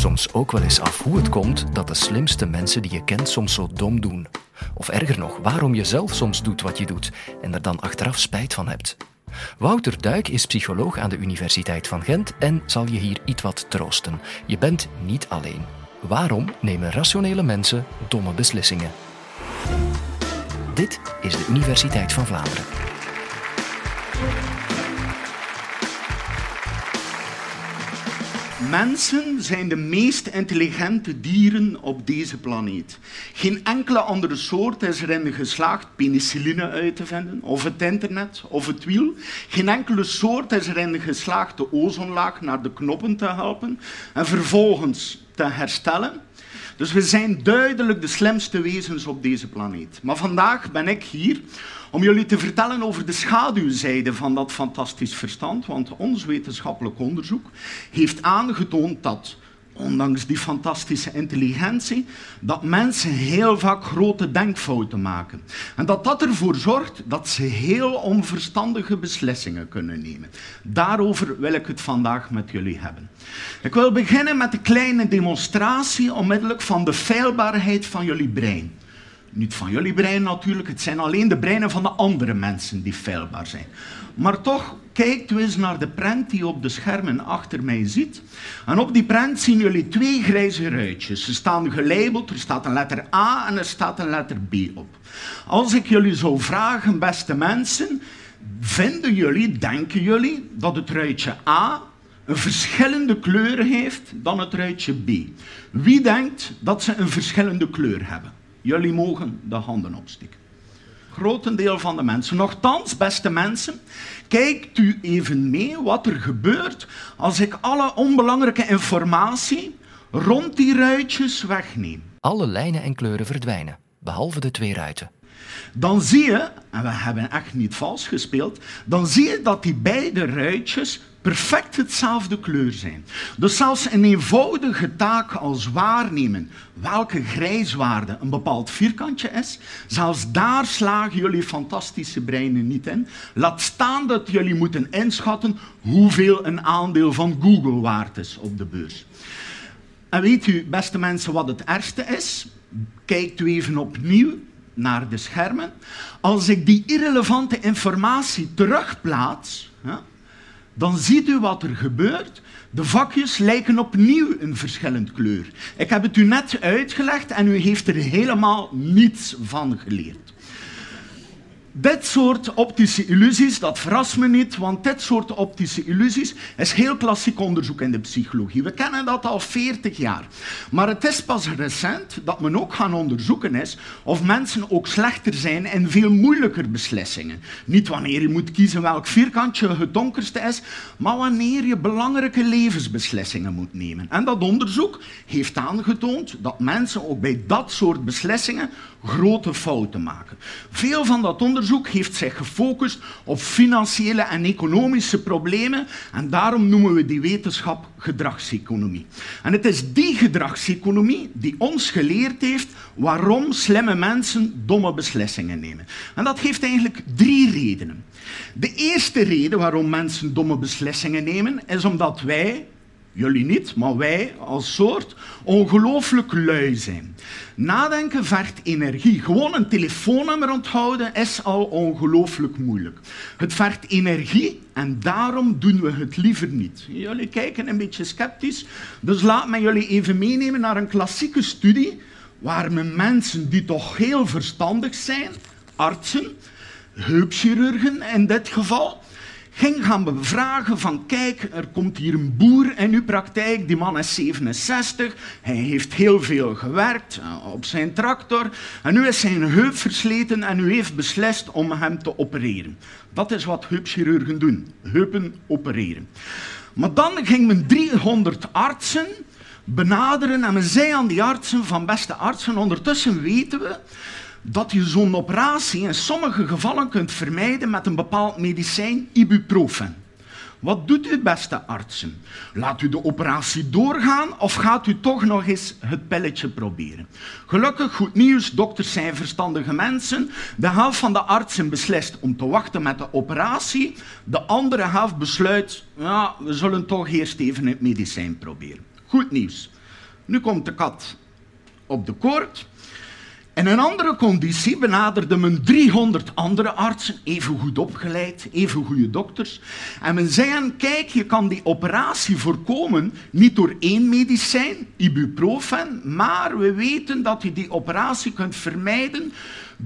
soms ook wel eens af hoe het komt dat de slimste mensen die je kent soms zo dom doen? Of erger nog, waarom je zelf soms doet wat je doet en er dan achteraf spijt van hebt? Wouter Duik is psycholoog aan de Universiteit van Gent en zal je hier iets wat troosten. Je bent niet alleen. Waarom nemen rationele mensen domme beslissingen? Dit is de Universiteit van Vlaanderen. Mensen zijn de meest intelligente dieren op deze planeet. Geen enkele andere soort is erin geslaagd penicilline uit te vinden, of het internet, of het wiel. Geen enkele soort is erin geslaagd de ozonlaag naar de knoppen te helpen en vervolgens te herstellen. Dus we zijn duidelijk de slimste wezens op deze planeet. Maar vandaag ben ik hier om jullie te vertellen over de schaduwzijde van dat fantastisch verstand. Want ons wetenschappelijk onderzoek heeft aangetoond dat ondanks die fantastische intelligentie, dat mensen heel vaak grote denkfouten maken. En dat dat ervoor zorgt dat ze heel onverstandige beslissingen kunnen nemen. Daarover wil ik het vandaag met jullie hebben. Ik wil beginnen met een kleine demonstratie onmiddellijk van de feilbaarheid van jullie brein. Niet van jullie brein natuurlijk, het zijn alleen de breinen van de andere mensen die feilbaar zijn. Maar toch, kijkt u eens naar de prent die op de schermen achter mij ziet. En op die prent zien jullie twee grijze ruitjes. Ze staan gelabeld, er staat een letter A en er staat een letter B op. Als ik jullie zou vragen, beste mensen, vinden jullie, denken jullie, dat het ruitje A een verschillende kleur heeft dan het ruitje B? Wie denkt dat ze een verschillende kleur hebben? Jullie mogen de handen opsteken. Grotendeel van de mensen. Nochtans, beste mensen, kijkt u even mee wat er gebeurt als ik alle onbelangrijke informatie rond die ruitjes wegneem. Alle lijnen en kleuren verdwijnen, behalve de twee ruiten. Dan zie je, en we hebben echt niet vals gespeeld, dan zie je dat die beide ruitjes perfect hetzelfde kleur zijn. Dus zelfs een eenvoudige taak als waarnemen welke grijswaarde een bepaald vierkantje is, zelfs daar slagen jullie fantastische breinen niet in. Laat staan dat jullie moeten inschatten hoeveel een aandeel van Google waard is op de beurs. En weet u, beste mensen, wat het ergste is? Kijkt u even opnieuw naar de schermen. Als ik die irrelevante informatie terugplaats, dan ziet u wat er gebeurt. De vakjes lijken opnieuw een verschillend kleur. Ik heb het u net uitgelegd en u heeft er helemaal niets van geleerd. Dit soort optische illusies, dat verrast me niet, want dit soort optische illusies is heel klassiek onderzoek in de psychologie. We kennen dat al 40 jaar. Maar het is pas recent dat men ook gaan onderzoeken is of mensen ook slechter zijn in veel moeilijker beslissingen. Niet wanneer je moet kiezen welk vierkantje het donkerste is, maar wanneer je belangrijke levensbeslissingen moet nemen. En dat onderzoek heeft aangetoond dat mensen ook bij dat soort beslissingen grote fouten maken. Veel van dat onderzoek heeft zich gefocust op financiële en economische problemen en daarom noemen we die wetenschap gedragseconomie. En het is die gedragseconomie die ons geleerd heeft waarom slimme mensen domme beslissingen nemen. En dat heeft eigenlijk drie redenen. De eerste reden waarom mensen domme beslissingen nemen is omdat wij Jullie niet, maar wij als soort ongelooflijk lui zijn. Nadenken vergt energie. Gewoon een telefoonnummer onthouden is al ongelooflijk moeilijk. Het vergt energie en daarom doen we het liever niet. Jullie kijken een beetje sceptisch, dus laat me jullie even meenemen naar een klassieke studie waar men mensen die toch heel verstandig zijn, artsen, heupchirurgen in dit geval, ging gaan bevragen van kijk, er komt hier een boer in uw praktijk, die man is 67, hij heeft heel veel gewerkt eh, op zijn tractor en nu is zijn heup versleten en u heeft beslist om hem te opereren. Dat is wat heupchirurgen doen, heupen opereren. Maar dan ging men 300 artsen benaderen en men zei aan die artsen van beste artsen, ondertussen weten we dat je zo'n operatie in sommige gevallen kunt vermijden met een bepaald medicijn, ibuprofen. Wat doet u, beste artsen? Laat u de operatie doorgaan of gaat u toch nog eens het pilletje proberen? Gelukkig, goed nieuws, dokters zijn verstandige mensen. De helft van de artsen beslist om te wachten met de operatie. De andere helft besluit, ja, we zullen toch eerst even het medicijn proberen. Goed nieuws. Nu komt de kat op de koord. In een andere conditie benaderde men 300 andere artsen, even goed opgeleid, even goede dokters. En men zei kijk, je kan die operatie voorkomen niet door één medicijn, ibuprofen, maar we weten dat je die operatie kunt vermijden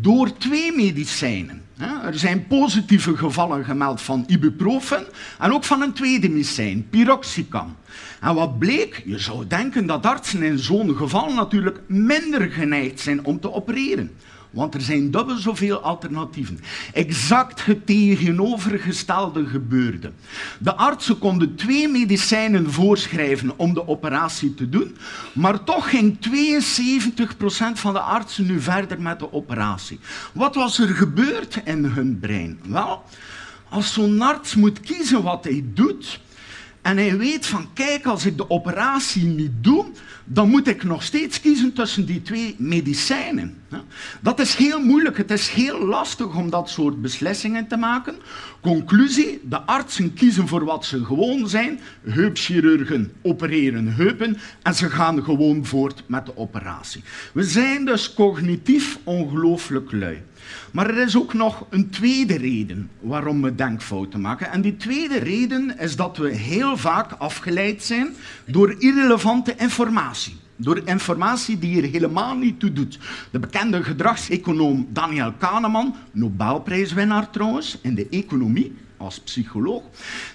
door twee medicijnen. Er zijn positieve gevallen gemeld van ibuprofen en ook van een tweede medicijn, piroxicam. En wat bleek? Je zou denken dat artsen in zo'n geval natuurlijk minder geneigd zijn om te opereren. Want er zijn dubbel zoveel alternatieven. Exact het tegenovergestelde gebeurde. De artsen konden twee medicijnen voorschrijven om de operatie te doen, maar toch ging 72% van de artsen nu verder met de operatie. Wat was er gebeurd in hun brein? Wel, als zo'n arts moet kiezen wat hij doet, en hij weet van, kijk, als ik de operatie niet doe, dan moet ik nog steeds kiezen tussen die twee medicijnen. Dat is heel moeilijk, het is heel lastig om dat soort beslissingen te maken. Conclusie, de artsen kiezen voor wat ze gewoon zijn. Heupchirurgen opereren heupen en ze gaan gewoon voort met de operatie. We zijn dus cognitief ongelooflijk lui. Maar er is ook nog een tweede reden waarom we denkfouten maken. En die tweede reden is dat we heel vaak afgeleid zijn door irrelevante informatie. Door informatie die er helemaal niet toe doet. De bekende gedragseconoom Daniel Kahneman, Nobelprijswinnaar trouwens in de economie, als psycholoog.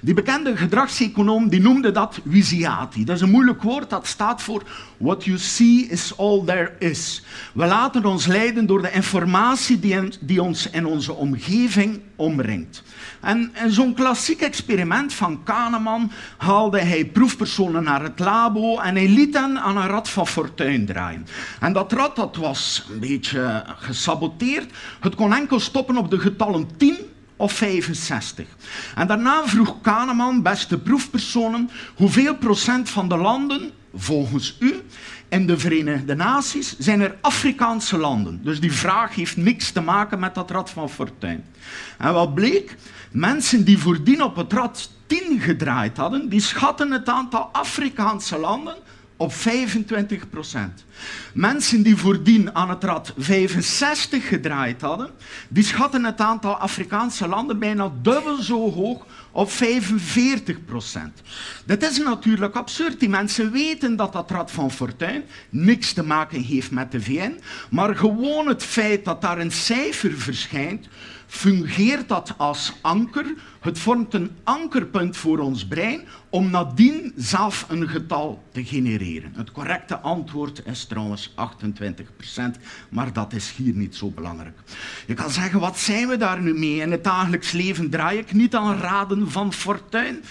Die bekende gedragseconoom die noemde dat visiati. Dat is een moeilijk woord, dat staat voor what you see is all there is. We laten ons leiden door de informatie die, ons in onze omgeving omringt. En in zo'n klassiek experiment van Kahneman haalde hij proefpersonen naar het labo en hij liet hen aan een rad van fortuin draaien. En dat rad dat was een beetje gesaboteerd. Het kon enkel stoppen op de getallen 10 of 65. En daarna vroeg Kahneman, beste proefpersonen, hoeveel procent van de landen, volgens u, in de Verenigde Naties zijn er Afrikaanse landen. Dus die vraag heeft niks te maken met dat Rad van Fortuin. En wat bleek? Mensen die voordien op het Rad 10 gedraaid hadden, die schatten het aantal Afrikaanse landen op 25 procent. Mensen die voordien aan het rad 65 gedraaid hadden, die schatten het aantal Afrikaanse landen bijna dubbel zo hoog op 45 procent. Dat is natuurlijk absurd. Die mensen weten dat dat Rad van Fortuin niks te maken heeft met de VN, maar gewoon het feit dat daar een cijfer verschijnt, fungeert dat als anker. Het vormt een ankerpunt voor ons brein om nadien zelf een getal te genereren. Het correcte antwoord is trouwens 28%, maar dat is hier niet zo belangrijk. Je kan zeggen, wat zijn we daar nu mee? In het dagelijks leven draai ik niet aan raden van fortuin.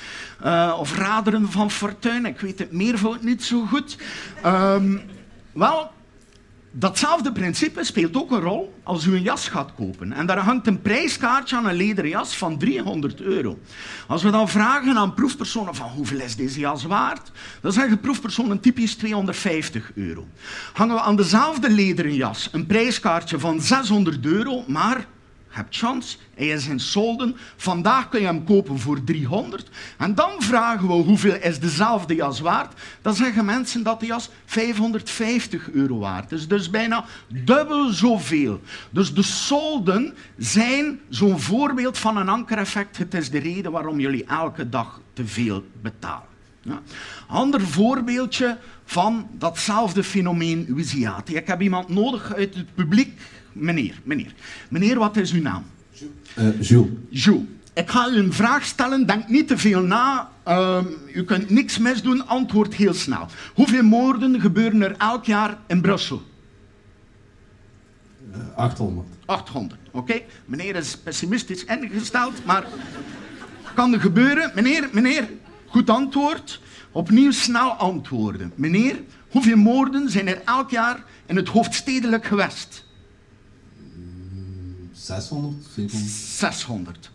Uh, of raderen van fortuin, ik weet het meervoud niet zo goed. Um, wel, Datzelfde principe speelt ook een rol als u een jas gaat kopen. En daar hangt een prijskaartje aan een lederen jas van 300 euro. Als we dan vragen aan proefpersonen van hoeveel is deze jas waard, dan zeggen proefpersonen typisch 250 euro. Hangen we aan dezelfde lederen jas een prijskaartje van 600 euro, maar hebt chance, hij is in solden. Vandaag kun je hem kopen voor 300. En dan vragen we hoeveel is dezelfde jas waard. Dan zeggen mensen dat de jas 550 euro waard is. Dus bijna dubbel zoveel. Dus de solden zijn zo'n voorbeeld van een ankereffect. Het is de reden waarom jullie elke dag te veel betalen. Ja. Ander voorbeeldje van datzelfde fenomeen Wisiati. Ik heb iemand nodig uit het publiek Meneer, meneer. Meneer, wat is uw naam? Uh, Jules. Jules. Ik ga u een vraag stellen, denk niet te veel na. Uh, u kunt niks misdoen, antwoord heel snel. Hoeveel moorden gebeuren er elk jaar in Brussel? Uh, 800. 800, oké. Meneer is pessimistisch ingesteld, maar kan er gebeuren. Meneer, meneer, goed antwoord. Opnieuw snel antwoorden. Meneer, hoeveel moorden zijn er elk jaar in het hoofdstedelijk gewest? 600, 700. 600.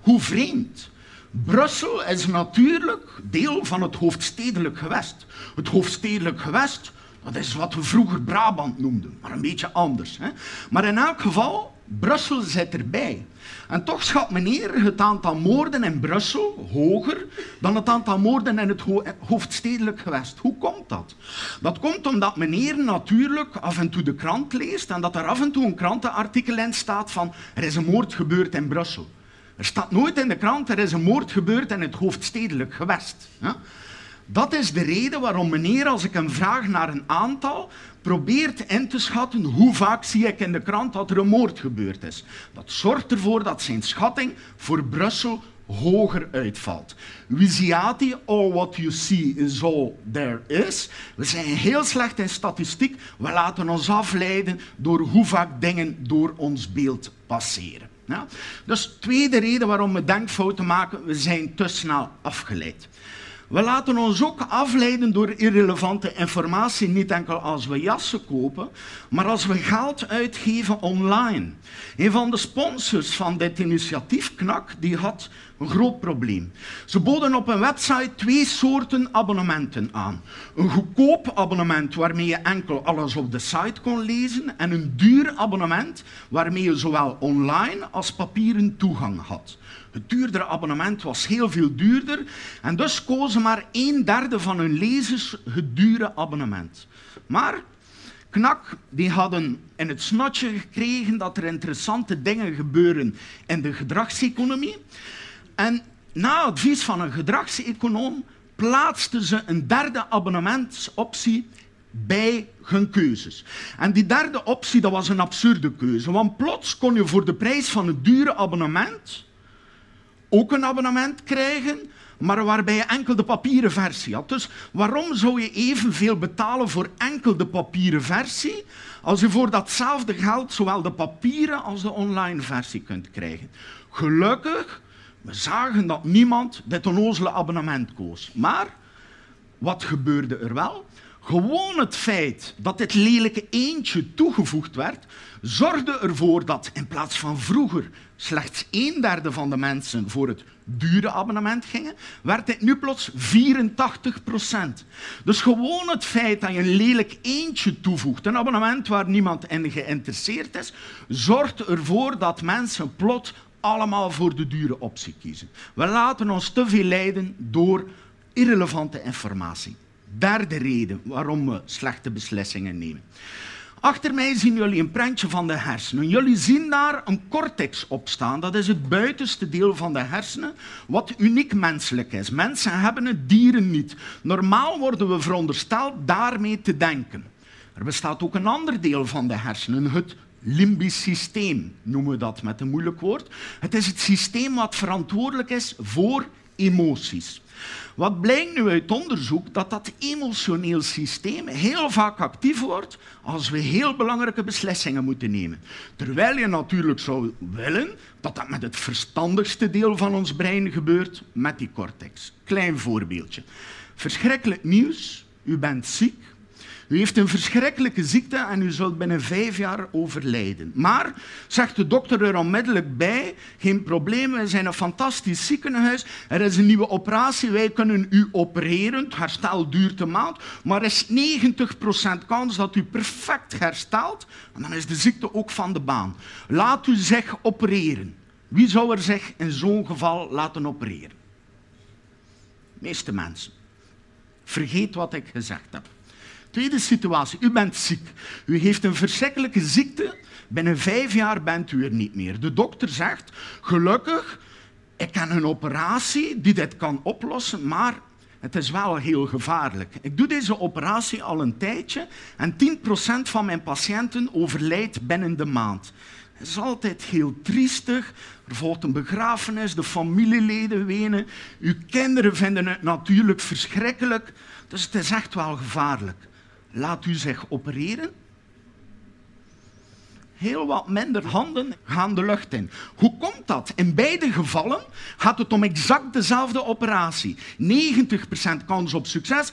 Hoe vreemd. Brussel is natuurlijk deel van het hoofdstedelijk gewest. Het hoofdstedelijk gewest, dat is wat we vroeger Brabant noemden, maar een beetje anders. Hè? Maar in elk geval, Brussel zit erbij. En toch schat meneer het aantal moorden in Brussel hoger dan het aantal moorden in het ho hoofdstedelijk gewest. Hoe komt dat? Dat komt omdat meneer natuurlijk af en toe de krant leest en dat er af en toe een krantenartikel in staat van er is een moord gebeurd in Brussel. Er staat nooit in de krant er is een moord gebeurd in het hoofdstedelijk gewest. Dat is de reden waarom meneer, als ik hem vraag naar een aantal, probeert in te schatten hoe vaak zie ik in de krant dat er een moord gebeurd is. Dat zorgt ervoor dat zijn schatting voor Brussel hoger uitvalt. Wisiati, all what you see is all there is. We zijn heel slecht in statistiek. We laten ons afleiden door hoe vaak dingen door ons beeld passeren. Ja? Dus tweede reden waarom we denkfouten maken, we zijn te snel afgeleid. We laten ons ook afleiden door irrelevante informatie, niet enkel als we jassen kopen, maar als we geld uitgeven online. Een van de sponsors van dit initiatief, KNAK, die had een groot probleem. Ze boden op een website twee soorten abonnementen aan. Een goedkoop abonnement waarmee je enkel alles op de site kon lezen en een duur abonnement waarmee je zowel online als papieren toegang had. Het duurdere abonnement was heel veel duurder en dus kozen maar een derde van hun lezers het dure abonnement. Maar Knak die hadden in het snotje gekregen dat er interessante dingen gebeuren in de gedragseconomie. En na advies van een gedragseconoom plaatsten ze een derde abonnementsoptie bij hun keuzes. En die derde optie dat was een absurde keuze, want plots kon je voor de prijs van het dure abonnement ook een abonnement krijgen, maar waarbij je enkel de papieren versie had. Dus waarom zou je evenveel betalen voor enkel de papieren versie, als je voor datzelfde geld zowel de papieren als de online versie kunt krijgen? Gelukkig, we zagen dat niemand dit onnozele abonnement koos. Maar wat gebeurde er wel? Gewoon het feit dat dit lelijke eentje toegevoegd werd, zorgde ervoor dat in plaats van vroeger slechts een derde van de mensen voor het dure abonnement gingen, werd dit nu plots 84 procent. Dus gewoon het feit dat je een lelijk eentje toevoegt, een abonnement waar niemand in geïnteresseerd is, zorgt ervoor dat mensen plots allemaal voor de dure optie kiezen. We laten ons te veel leiden door irrelevante informatie. Derde reden waarom we slechte beslissingen nemen. Achter mij zien jullie een prentje van de hersenen. Jullie zien daar een cortex op staan. Dat is het buitenste deel van de hersenen, wat uniek menselijk is. Mensen hebben het, dieren niet. Normaal worden we verondersteld daarmee te denken. Er bestaat ook een ander deel van de hersenen, het limbisch systeem, noemen we dat met een moeilijk woord. Het is het systeem wat verantwoordelijk is voor emoties. Wat blijkt nu uit onderzoek? Dat dat emotioneel systeem heel vaak actief wordt als we heel belangrijke beslissingen moeten nemen. Terwijl je natuurlijk zou willen dat dat met het verstandigste deel van ons brein gebeurt, met die cortex. Klein voorbeeldje. Verschrikkelijk nieuws, u bent ziek, u heeft een verschrikkelijke ziekte en u zult binnen vijf jaar overlijden. Maar, zegt de dokter er onmiddellijk bij, geen probleem, we zijn een fantastisch ziekenhuis, er is een nieuwe operatie, wij kunnen u opereren, het herstel duurt een maand, maar er is 90% kans dat u perfect herstelt en dan is de ziekte ook van de baan. Laat u zich opereren. Wie zou er zich in zo'n geval laten opereren? De meeste mensen. Vergeet wat ik gezegd heb. Tweede situatie, u bent ziek. U heeft een verschrikkelijke ziekte. Binnen vijf jaar bent u er niet meer. De dokter zegt, gelukkig, ik heb een operatie die dit kan oplossen, maar het is wel heel gevaarlijk. Ik doe deze operatie al een tijdje en 10% van mijn patiënten overlijdt binnen de maand. Het is altijd heel triestig. Er volgt een begrafenis, de familieleden wenen. Uw kinderen vinden het natuurlijk verschrikkelijk. Dus het is echt wel gevaarlijk laat u zich opereren. Heel wat minder handen gaan de lucht in. Hoe komt dat? In beide gevallen gaat het om exact dezelfde operatie. 90% kans op succes, 10%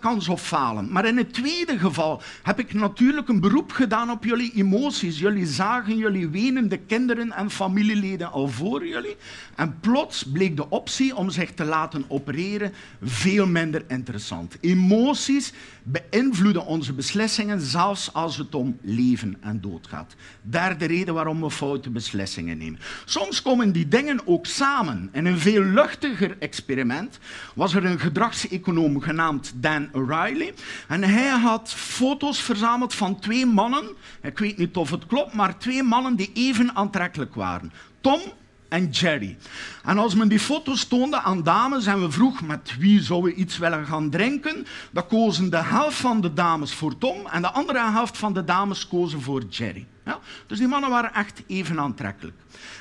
kans op falen. Maar in het tweede geval heb ik natuurlijk een beroep gedaan op jullie emoties. Jullie zagen jullie wenende kinderen en familieleden al voor jullie. En plots bleek de optie om zich te laten opereren veel minder interessant. Emoties beïnvloeden onze beslissingen, zelfs als het om leven en dood gaat. Derde reden waarom we foute beslissingen nemen. Soms komen die dingen ook samen. In een veel luchtiger experiment was er een gedragseconoom genaamd Dan O'Reilly. En hij had foto's verzameld van twee mannen. Ik weet niet of het klopt, maar twee mannen die even aantrekkelijk waren. Tom en Jerry. En als men die foto's toonde aan dames en we vroeg met wie zou we iets willen gaan drinken, dan kozen de helft van de dames voor Tom en de andere helft van de dames kozen voor Jerry. Ja? Dus die mannen waren echt even aantrekkelijk.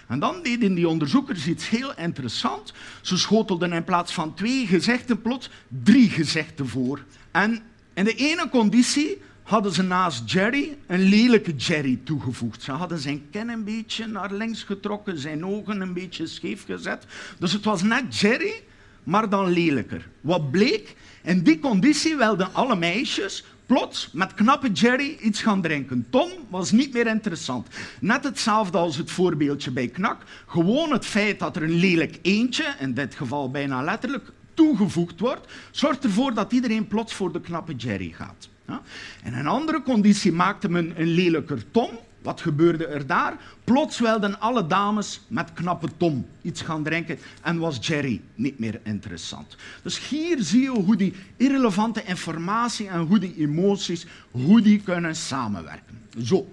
En dan deden die onderzoekers iets heel interessants. Ze schotelden in plaats van twee gezichten plots drie gezichten voor. En in de ene conditie hadden ze naast Jerry een lelijke Jerry toegevoegd. Ze hadden zijn kin een beetje naar links getrokken, zijn ogen een beetje scheef gezet. Dus het was net Jerry, maar dan lelijker. Wat bleek? In die conditie wilden alle meisjes plots met knappe Jerry iets gaan drinken. Tom was niet meer interessant. Net hetzelfde als het voorbeeldje bij Knak. Gewoon het feit dat er een lelijk eentje, in dit geval bijna letterlijk, toegevoegd wordt, zorgt ervoor dat iedereen plots voor de knappe Jerry gaat. In een andere conditie maakte men een lelijker Tom. Wat gebeurde er daar? Plots wilden alle dames met knappe Tom iets gaan drinken en was Jerry niet meer interessant. Dus hier zie je hoe die irrelevante informatie en hoe die emoties hoe die kunnen samenwerken. Zo.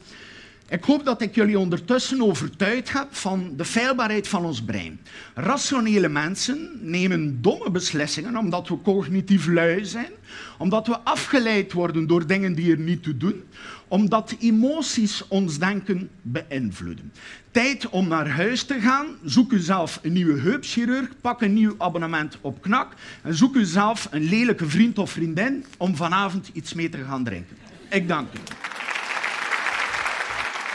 Ik hoop dat ik jullie ondertussen overtuigd heb van de feilbaarheid van ons brein. Rationele mensen nemen domme beslissingen omdat we cognitief lui zijn, omdat we afgeleid worden door dingen die er niet toe doen, omdat emoties ons denken beïnvloeden. Tijd om naar huis te gaan. Zoek u zelf een nieuwe heupchirurg, pak een nieuw abonnement op Knak en zoek u zelf een lelijke vriend of vriendin om vanavond iets mee te gaan drinken. Ik dank u.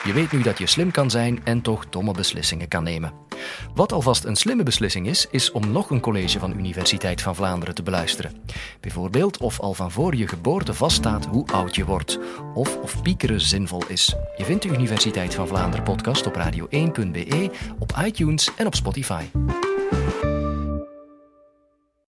Je weet nu dat je slim kan zijn en toch domme beslissingen kan nemen. Wat alvast een slimme beslissing is, is om nog een college van Universiteit van Vlaanderen te beluisteren. Bijvoorbeeld of al van voor je geboorte vaststaat hoe oud je wordt, of of piekeren zinvol is. Je vindt de Universiteit van Vlaanderen podcast op radio1.be, op iTunes en op Spotify.